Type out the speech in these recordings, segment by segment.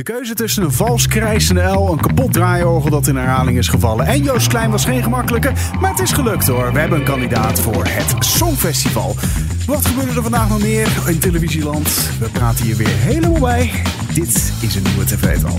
De keuze tussen een vals krijsende L, een kapot draaiorgel dat in herhaling is gevallen en Joost Klein was geen gemakkelijke, maar het is gelukt hoor. We hebben een kandidaat voor het Songfestival. Wat gebeurde er vandaag nog meer in televisieland? We praten hier weer helemaal bij. Dit is een nieuwe tv-tal.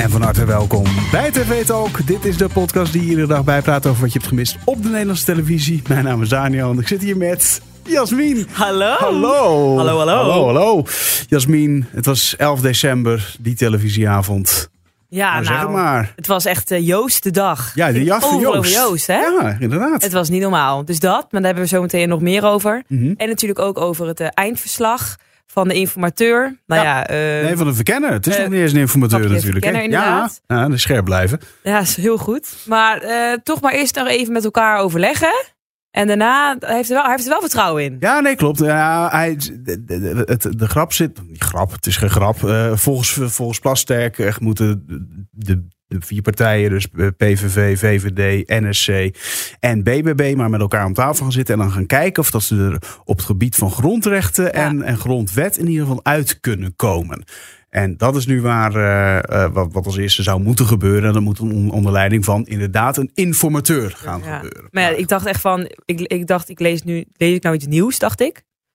En van harte welkom bij TV Talk. Dit is de podcast die iedere dag bijpraat over wat je hebt gemist op de Nederlandse televisie. Mijn naam is Daniel en ik zit hier met Jasmin. Hallo. Hallo. Hallo, hallo. Hallo, hallo. Jasmin, het was 11 december, die televisieavond. Ja, Nou, nou, zeg maar. het was echt uh, Joost de dag. Ja, de jacht van Joost. Joost, hè? Ja, inderdaad. Het was niet normaal. Dus dat, maar daar hebben we zo meteen nog meer over. Mhm. En natuurlijk ook over het eh, eindverslag van de informateur. Nou ja, eh, Nee, van een verkenner. Het is Eh, nog niet eens een informateur natuurlijk. hè? verkenner, inderdaad. Ja, ja, dus scherp blijven. ja, is heel goed. Maar eh, toch maar eerst nog even met elkaar overleggen. En daarna hij heeft hij wel, hij heeft er wel vertrouwen in. Ja, nee, klopt. Ja, hij, de, de, het- de grap zit... Niet grap, het is geen grap. Eh, volgens, volgens Plasterk moeten de, de vier partijen, dus PVV, VVD, NSC en BBB, maar met elkaar om tafel gaan zitten en dan gaan kijken of dat ze er op het gebied van grondrechten en, en grondwet in ieder geval uit kunnen komen. En dat is nu waar eh, eh, wat, wat als eerste zou moeten gebeuren. En dat moet on- onder leiding van inderdaad een informateur gaan Ja. gebeuren. Maar ja, ik dacht echt van, ik, ik dacht, ik lees nu, lees ik nou iets nieuws, dacht ik.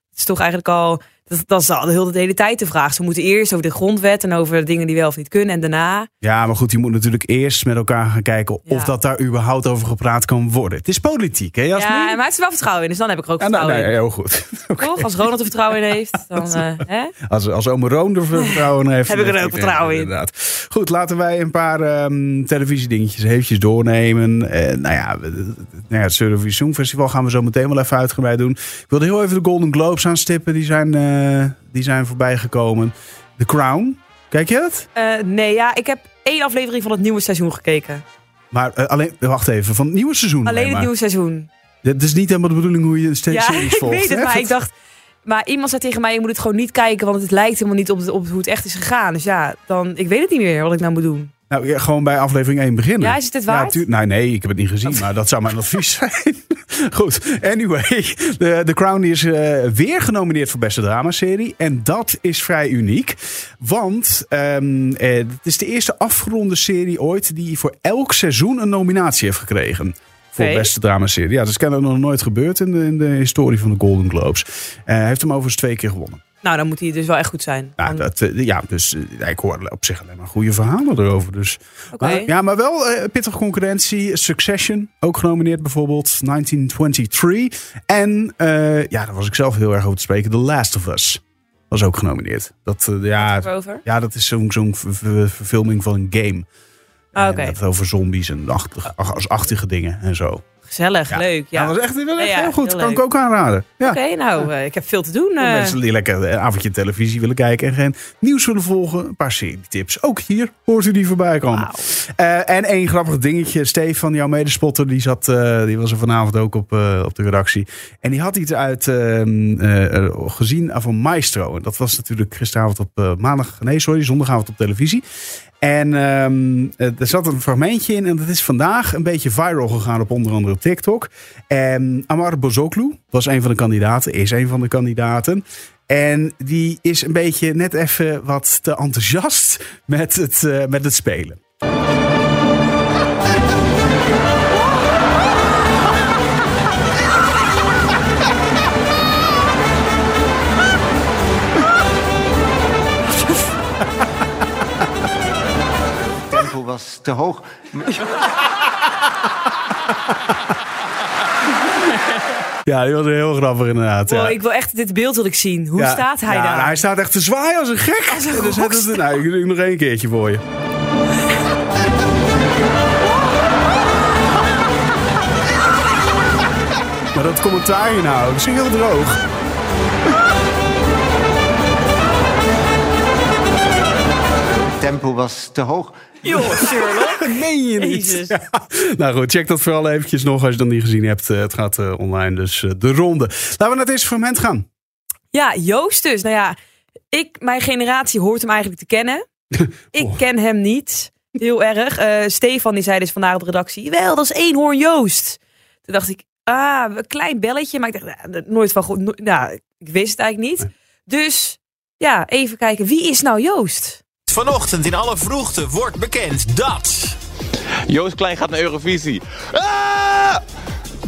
Het is toch eigenlijk al, dat, dat is al de hele, de hele tijd de vraag. Ze moeten eerst over de grondwet en over de dingen die wel of niet kunnen. En daarna, Ja, maar goed, je moet natuurlijk eerst met elkaar gaan kijken of dat daar überhaupt over gepraat kan worden. Het is politiek, hè Jasmin? ja, maar hij heeft er wel vertrouwen in. Dus dan heb ik er ook Ja, nou, vertrouwen nee, in. heel goed. Toch? Als Ronald er vertrouwen in heeft, dan eh, hè? Als, als ome Roon er vertrouwen in heeft. Heb ik er ook vertrouwen in. Inderdaad. Goed, laten wij een paar ehm televisiedingetjes eventjes doornemen. Eh, nou ja, nou ja, het Songfestival gaan we zo meteen wel even uitgebreid doen. Ik wilde heel even de Golden Globes aanstippen. Die zijn, eh, die zijn voorbij gekomen. The Crown. Kijk je het? Eh, nee, ja, ik heb één aflevering van het nieuwe seizoen gekeken. Maar eh, alleen, wacht even, van het nieuwe seizoen. Alleen het maar. nieuwe seizoen. Dit is niet helemaal de bedoeling hoe je steeds Ja, series ik volgt. weet het, hè? maar ik dacht... Maar iemand zei tegen mij, je moet het gewoon niet kijken, want het lijkt helemaal niet op, het- op hoe het echt is gegaan. Dus ja, dan, ik weet het niet meer wat ik nou moet doen. Nou, ja, gewoon bij aflevering 1 beginnen. Ja, is het het waard? tuur- nou, nee, ik heb het niet gezien, maar dat zou mijn advies zijn. Goed, anyway. The Crown is eh, weer genomineerd voor beste dramaserie. En dat is vrij uniek. Want ehm, eh, het is de eerste afgeronde serie ooit die voor elk seizoen een nominatie heeft gekregen. Voor beste dramaserie. Ja, dat is kennelijk nog nooit gebeurd in de, in de historie van de Golden Globes. Eh, Hij heeft hem overigens twee keer gewonnen. Nou, dan moet hij dus wel echt goed zijn. Nou, dat, eh, ja, dus eh, ik hoor op zich alleen maar goede verhalen erover. Dus. Maar, ja, maar wel eh, pittige concurrentie. Succession, ook genomineerd bijvoorbeeld. 1923. En ja, daar was ik zelf heel erg over te spreken. The Last of Us was ook genomineerd. Dat, ja, Erover? ja, dat is zo'n zo'n ver- ver- verfilming van een game. Ah, dat over zombies en achtig, ach- achtige dingen en zo. Gezellig, Ja. leuk. Ja. dat was echt, ja, heel goed. heel kan ik ook aanraden. Ja. Oké, nou, eh, ik heb veel te doen. Eh. mensen die lekker een avondje televisie willen kijken en geen nieuws willen volgen. Een paar serietips. Ook hier hoort u die voorbij komen. Eh, en één grappig dingetje. Stefan, jouw medespotter, die, zat, eh, die was er vanavond ook op, eh, op de redactie. En die had iets uit ehm, eh, eh, gezien van Maestro. En dat was natuurlijk gisteravond op eh, maandag, nee sorry, zondagavond op televisie. En eh, er zat een fragmentje in en dat is vandaag een beetje viral gegaan op onder andere TikTok. En Amar Bozoklu was een van de kandidaten, is een van de kandidaten. En die is een beetje net even wat te enthousiast met het, eh, met het spelen. tempo was te hoog. Ja, die was heel grappig inderdaad. Wow, ja. ik wil echt dit beeld wil ik zien. Hoe Ja. staat hij ja, daar? nou, hij staat echt te zwaaien als een gek. Als een rockstar. nou, ik doe nog één keertje voor je. Maar dat commentaar hier nou, dat is heel droog. Tempo was te hoog. Joh, Sherlock. Meen je niet? Ja. Nou goed, check dat vooral eventjes nog als je dan niet gezien hebt. Eh, Het gaat eh, online, dus eh, de ronde. Laten we naar het eerste fragment gaan. Ja, Joost dus. Nou ja, ik, mijn generatie hoort hem eigenlijk te kennen. Ik Oh. ken hem niet. Heel erg. Eh, Stefan die zei dus vandaag op de redactie, wel, dat is eenhoorn Joost. Toen dacht ik, ah, een klein belletje. Maar ik dacht, nooit van goed. Ja, ik wist het eigenlijk niet. Dus ja, even kijken. Wie is nou Joost? Vanochtend in alle vroegte wordt bekend dat... Joost Klein gaat naar Eurovisie. Ah!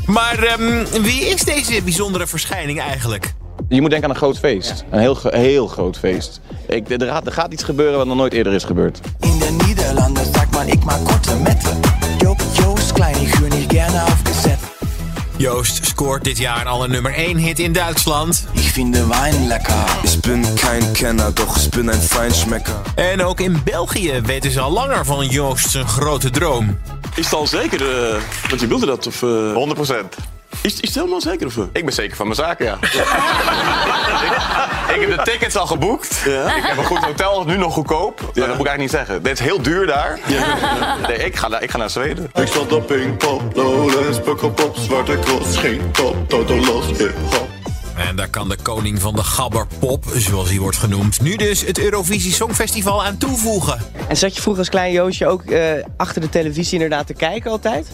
Maar ehm, wie is deze bijzondere verschijning eigenlijk? Je moet denken aan een groot feest. Een heel, heel groot feest. Ik, er, gaat, er gaat iets gebeuren wat nog nooit eerder is gebeurd. In den Niederlanden sagt man, ik maak korte Metten. Jo Joost Klein, höre nicht gerne auf Gesetz. Joost scoort dit jaar al een nummer 1 hit in Duitsland. Ich finde Wein lecker. Ich bin kein Kenner, doch ich bin ein Feinschmecker. En ook in België weten ze al langer van Joost zijn grote droom. Is het al zeker? eh, want je wilde dat? Of, eh, 100 is, is het helemaal zeker? Of, eh? Ik ben zeker van mijn zaken, ja. ik, ik heb de tickets al geboekt. Ja. Ik heb een goed hotel, nu nog goedkoop. Maar Dat moet ik eigenlijk niet zeggen. Dit is heel duur daar. Nee, ik ga, naar- ik ga naar Zweden. Ik zat op Pinkpop, Lowlands, Pukkelpop, Zwarte Cross, geen top, Toto los, hip-hop. En daar kan de koning van de gabberpop, zoals hij wordt genoemd, nu dus het Eurovisie Songfestival aan toevoegen. En zat je vroeger als klein Joosje ook eh, achter de televisie inderdaad te kijken altijd?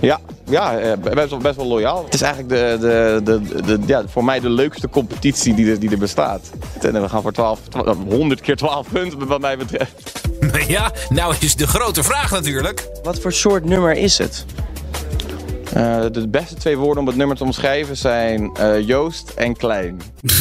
Ja, ja eh, best, wel, best wel loyaal. Het is eigenlijk de, de, de, de, ja, voor mij de leukste competitie die er, die er bestaat. En we gaan voor 12, 12 100 keer 12 punten wat mij betreft. Ja, nou is de grote vraag natuurlijk. Wat voor soort nummer is het? Eh, de beste twee woorden om het nummer te omschrijven zijn eh, Joost en Klein.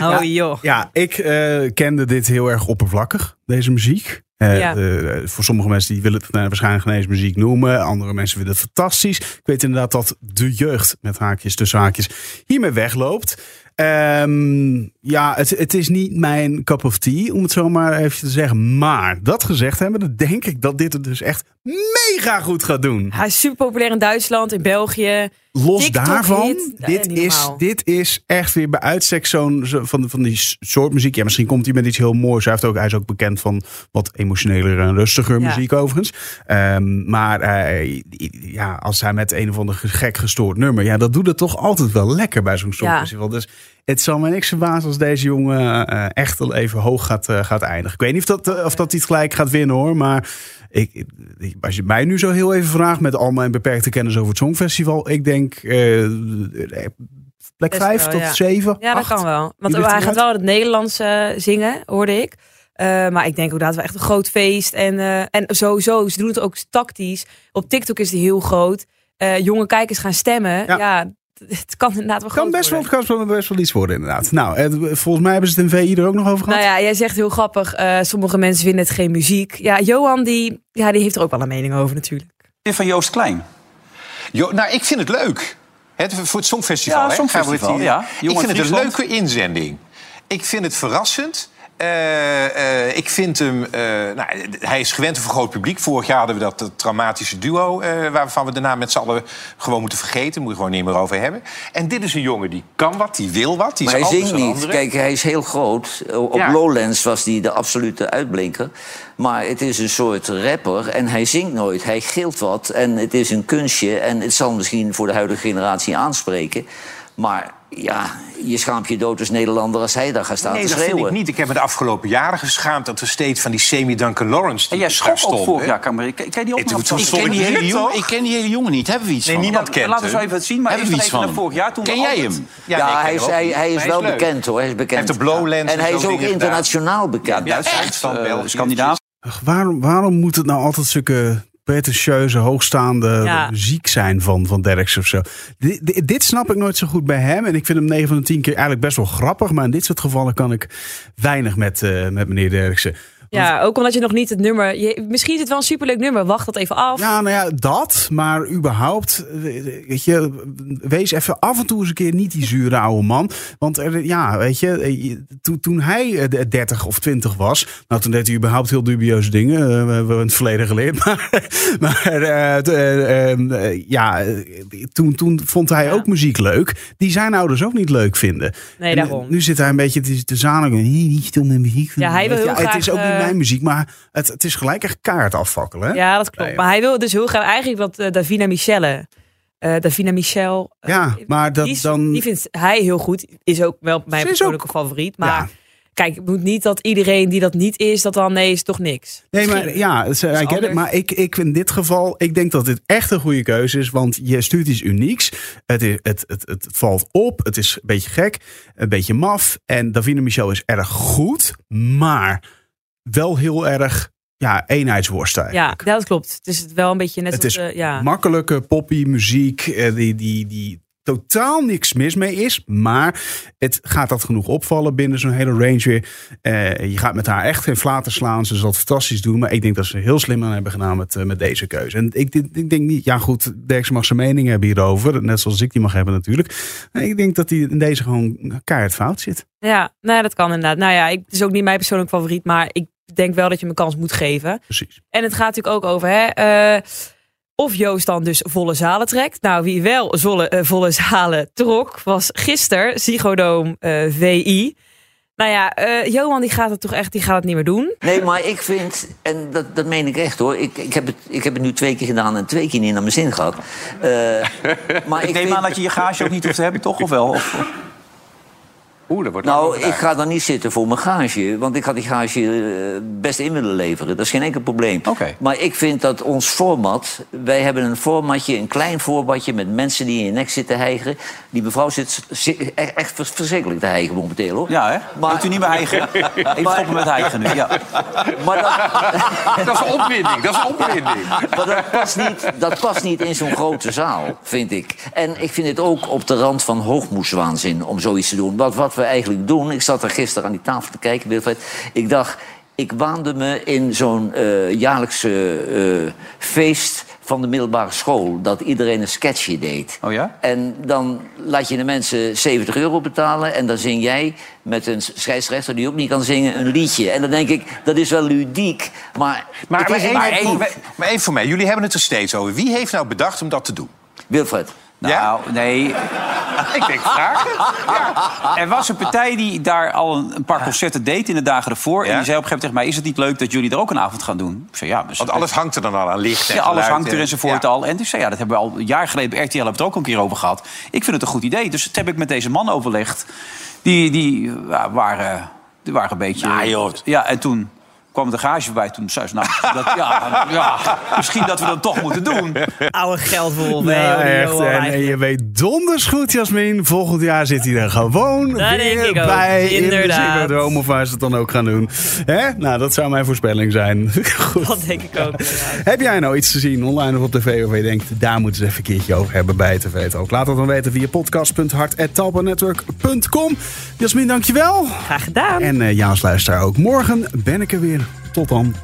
Oh joh. Ja, ik eh, kende dit heel erg oppervlakkig, deze muziek. Eh, Ja. de- voor sommige mensen die willen het eh, waarschijnlijk geen eens muziek noemen. Andere mensen vinden het fantastisch. Ik weet inderdaad dat de jeugd met haakjes tussen haakjes hiermee wegloopt. Ehm, ja, het, het is niet mijn cup of tea, om het zo maar even te zeggen. Maar dat gezegd hebben, dan denk ik dat dit het dus echt mega goed gaat doen. Hij is super populair in Duitsland, in België. Los TikTok daarvan, hit. Eh, dit, niet is, dit is echt weer bij uitstek zo'n zo- van, van die soort muziek. Ja, misschien komt hij met iets heel moois. Hij, heeft ook, hij is ook bekend van wat emotioneler en rustiger Ja. muziek overigens. Ehm, maar eh, ja, als hij met een of ander gek gestoord nummer... Ja, dat doet het toch altijd wel lekker bij zo'n songfestival. Dus het zal me niks verbazen als deze jongen eh, echt wel even hoog gaat, eh, gaat eindigen. Ik weet niet of dat, eh, of dat hij het gelijk gaat winnen hoor, maar... Ik, als je mij nu zo heel even vraagt met al mijn beperkte kennis over het Songfestival, ik denk plek Best 5 wel, tot ja. 7. Ja, dat kan wel. Want hij gaat wel het Nederlands zingen, hoorde ik. Maar ik denk ook dat het wel echt een groot feest. En, en sowieso, ze doen het ook tactisch. Op TikTok is die heel groot. Jonge kijkers gaan stemmen. Ja. Ja, het kan inderdaad wel Kan best wel, worden. kan best wel iets worden inderdaad. Nou, volgens mij hebben ze het in VI er ook nog over gehad. Nou ja, jij zegt heel grappig. eh, sommige mensen vinden het geen muziek. Ja, Johan die, ja, die heeft er ook wel een mening over natuurlijk. van Joost Klein. Jo, nou, ik vind het leuk. Het, voor het Songfestival. Ja, hè? Songfestival, ja. Ik vind het een leuke inzending. Ik vind het verrassend. Eh, eh, ik vind hem... eh, nou, hij is gewend voor een groot publiek. Vorig jaar hadden we dat, dat traumatische duo... eh, waarvan we daarna met z'n allen gewoon moeten vergeten. Moet je gewoon niet meer over hebben. En dit is een jongen die kan wat, die wil wat. Die Maar is hij zingt niet. Kijk, hij is heel groot. Op Ja. Lowlands was hij de absolute uitblinker. Maar het is een soort rapper en hij zingt nooit. Hij gilt wat en het is een kunstje. En het zal misschien voor de huidige generatie aanspreken. Maar ja, je schaamt je dood als Nederlander als hij daar gaat staan Nee, te dat vind schreeuwen. ik niet. Ik heb me de afgelopen jaren geschaamd... dat er steeds van die semi-Duncan Lawrence... En jij schrok ook vorig jaar, Kamer. Ken ken je die Ik- toen Ik ken ik die hele jongen-? Ik ken die hele jongen niet. Hebben we iets Nee, van? niemand Ja, kent Laten we hem. zo even het zien. Maar Hebben we iets van vorig jaar. Toen Ken we jij altijd- hem? Ja, Ja, nee, ik hij, ken is, hem ook. hij, hij is wel leuk. bekend hoor. Hij is Hij bekend. heeft de Blowlands en en hij is ook internationaal bekend. Ja, Duitsland. Ach, waarom, waarom moet het nou altijd zulke pretentieuze, hoogstaande Ja. muziek zijn van, van Derks of zo? Dit, dit, dit snap ik nooit zo goed bij hem. En ik vind hem 9 van de 10 keer eigenlijk best wel grappig. Maar in dit soort gevallen kan ik weinig met, eh, met meneer Derksen. Ja, ook omdat je nog niet het nummer... Je, misschien is het wel een superleuk nummer. Wacht dat even af. Ja, nou ja, dat. Maar überhaupt, eh, weet je, wees even af en toe eens een keer niet die zure oude man. Want er, ja, weet je, eh, toen, toen hij eh, de 30 of 20 was, nou toen deed hij überhaupt heel dubieuze dingen. eh, we hebben in het verleden geleerd. Maar, maar eh, eh, eh, ja, eh, toen, toen vond hij Ja. ook muziek leuk. Die zijn ouders ook niet leuk vinden. Nee, daarom. eh, nu zit hij een beetje te, te zanigen. "Hier, Niet stil met muziek. Ja, hij wil heel Het is graag, ook niet eh, mijn muziek, maar het, het is gelijk echt kaart afvakkelen. Hè? Ja, dat klopt. Maar hij wil dus heel graag eigenlijk wat eh, Davina Michelle. eh Davina Michel. eh, Ja, maar dat die, is- dan... die vindt hij heel goed. Is ook wel mijn persoonlijke favoriet. Maar Ja. kijk, het moet niet dat iedereen die dat niet is, dat dan nee, is toch niks. Nee, maar ja, het is- it. Maar ik, ik in dit geval, ik denk dat dit echt een goede keuze is. Want je stuurt iets unieks. Het, is, het, het, het, het valt op. Het is een beetje gek. Een beetje maf. En Davina Michel is erg goed. Maar wel heel erg ja, eenheidsworst Ja, eigenlijk. ja, dat klopt. Het is wel een beetje net Het als... is ja. makkelijke poppy muziek. eh, Die, die, die totaal niks mis mee is. Maar het gaat dat genoeg opvallen binnen zo'n hele range weer. Eh, je gaat met haar echt geen flaten slaan. Ze zal het fantastisch doen. Maar ik denk dat ze heel slim aan hebben gedaan met, eh, met deze keuze. En ik, ik, denk niet... Ja goed, Derksen mag zijn mening hebben hierover. Net zoals ik die mag hebben natuurlijk. Maar ik denk dat hij in deze gewoon keihard fout zit. Ja, nee, dat kan inderdaad. Nou ja, ik, het is ook niet mijn persoonlijk favoriet, maar ik denk wel dat je hem een kans moet geven. Precies. En het gaat natuurlijk ook over, hè, eh, of Joost dan dus volle zalen trekt. Nou, wie wel zolle, eh, volle zalen trok, was gisteren Ziggo eh, VI. Nou ja, eh, Johan die gaat het toch echt, die gaat het niet meer doen. Nee, maar ik vind, en dat, dat meen ik echt hoor. Ik, ik, heb het, ik heb het nu twee keer gedaan en twee keer niet naar mijn zin gehad. Eh, maar Ik ik neem vind- aan dat je je gage ook niet hoeft te hebben, toch? Of wel? Of, Oeh, dat wordt Nou, ik ga dan niet zitten voor mijn gage. Want ik had die gage eh, best in willen leveren. Dat is geen enkel probleem. Maar ik vind dat ons format... Wij hebben een formatje, een klein formatje... met mensen die in je nek zitten hijgeren. Die mevrouw zit, zit echt, echt vers- verschrikkelijk te hijgen momenteel, hoor. Ja, hè? Maar, Moet u niet meer hijgen? Even stoppen met hijgen nu, ja. Maar dat, Dat is opwinding, dat is opwinding. Maar dat past niet, dat past niet in zo'n grote zaal, vind ik. En ik vind het ook op de rand van hoogmoeswaanzin om zoiets te doen. Want wat we eigenlijk doen... Ik zat er gisteren aan die tafel te kijken, Wilfred. Ik dacht, ik waande me in zo'n eh, jaarlijkse eh, feest van de middelbare school. Dat iedereen een sketchje deed. Oh ja? En dan laat je de mensen 70 euro betalen... en dan zing jij met een scheidsrechter die ook niet kan zingen een liedje. En dan denk ik, dat is wel ludiek, maar... Maar, maar, even, maar maar, maar even voor mij, jullie hebben het er steeds over. Wie heeft nou bedacht om dat te doen? Wilfred. Nou, nee. Ik denk vragen. Er was een partij die daar al een, een paar concerten deed in de dagen ervoor. En die zei op een gegeven moment tegen mij... is het niet leuk dat jullie er ook een avond gaan doen? Ik zei, ja, dus Want alles hangt er dan al aan licht en Ja, alles hangt er en- enzovoort al. En dus zei, ja, dat hebben we al een jaar geleden... bij RTL hebben we het ook een keer over gehad. Ik vind het een goed idee. Dus dat heb ik met deze man overlegd. Die, die ja, waren, die waren een beetje... Ja, en toen kwam de garage bij. Toen zei ze, nou, dat, ja, ja, misschien dat we dat toch moeten doen. Oude geldwolf. Ja, hè, hoor, die echt. Johan En, je weet donders goed, Jasmin. Volgend jaar zit hij er gewoon Dat denk weer ik ook. bij. In de Inderdaad. Ziggo Dome of waar ze het dan ook gaan doen. Hè? Nou, dat zou mijn voorspelling zijn. Goed. Dat denk ik ook. Heb jij nou iets te zien online of op tv waarvan je denkt... daar moeten ze even een keertje over hebben bij het tv ook. Laat dat dan weten via podcast.hart.talpanetwork.com. Jasmin, dankjewel. Graag gedaan. En eh Jaans luisteraar ook. Morgen ben ik er weer. Tot dan.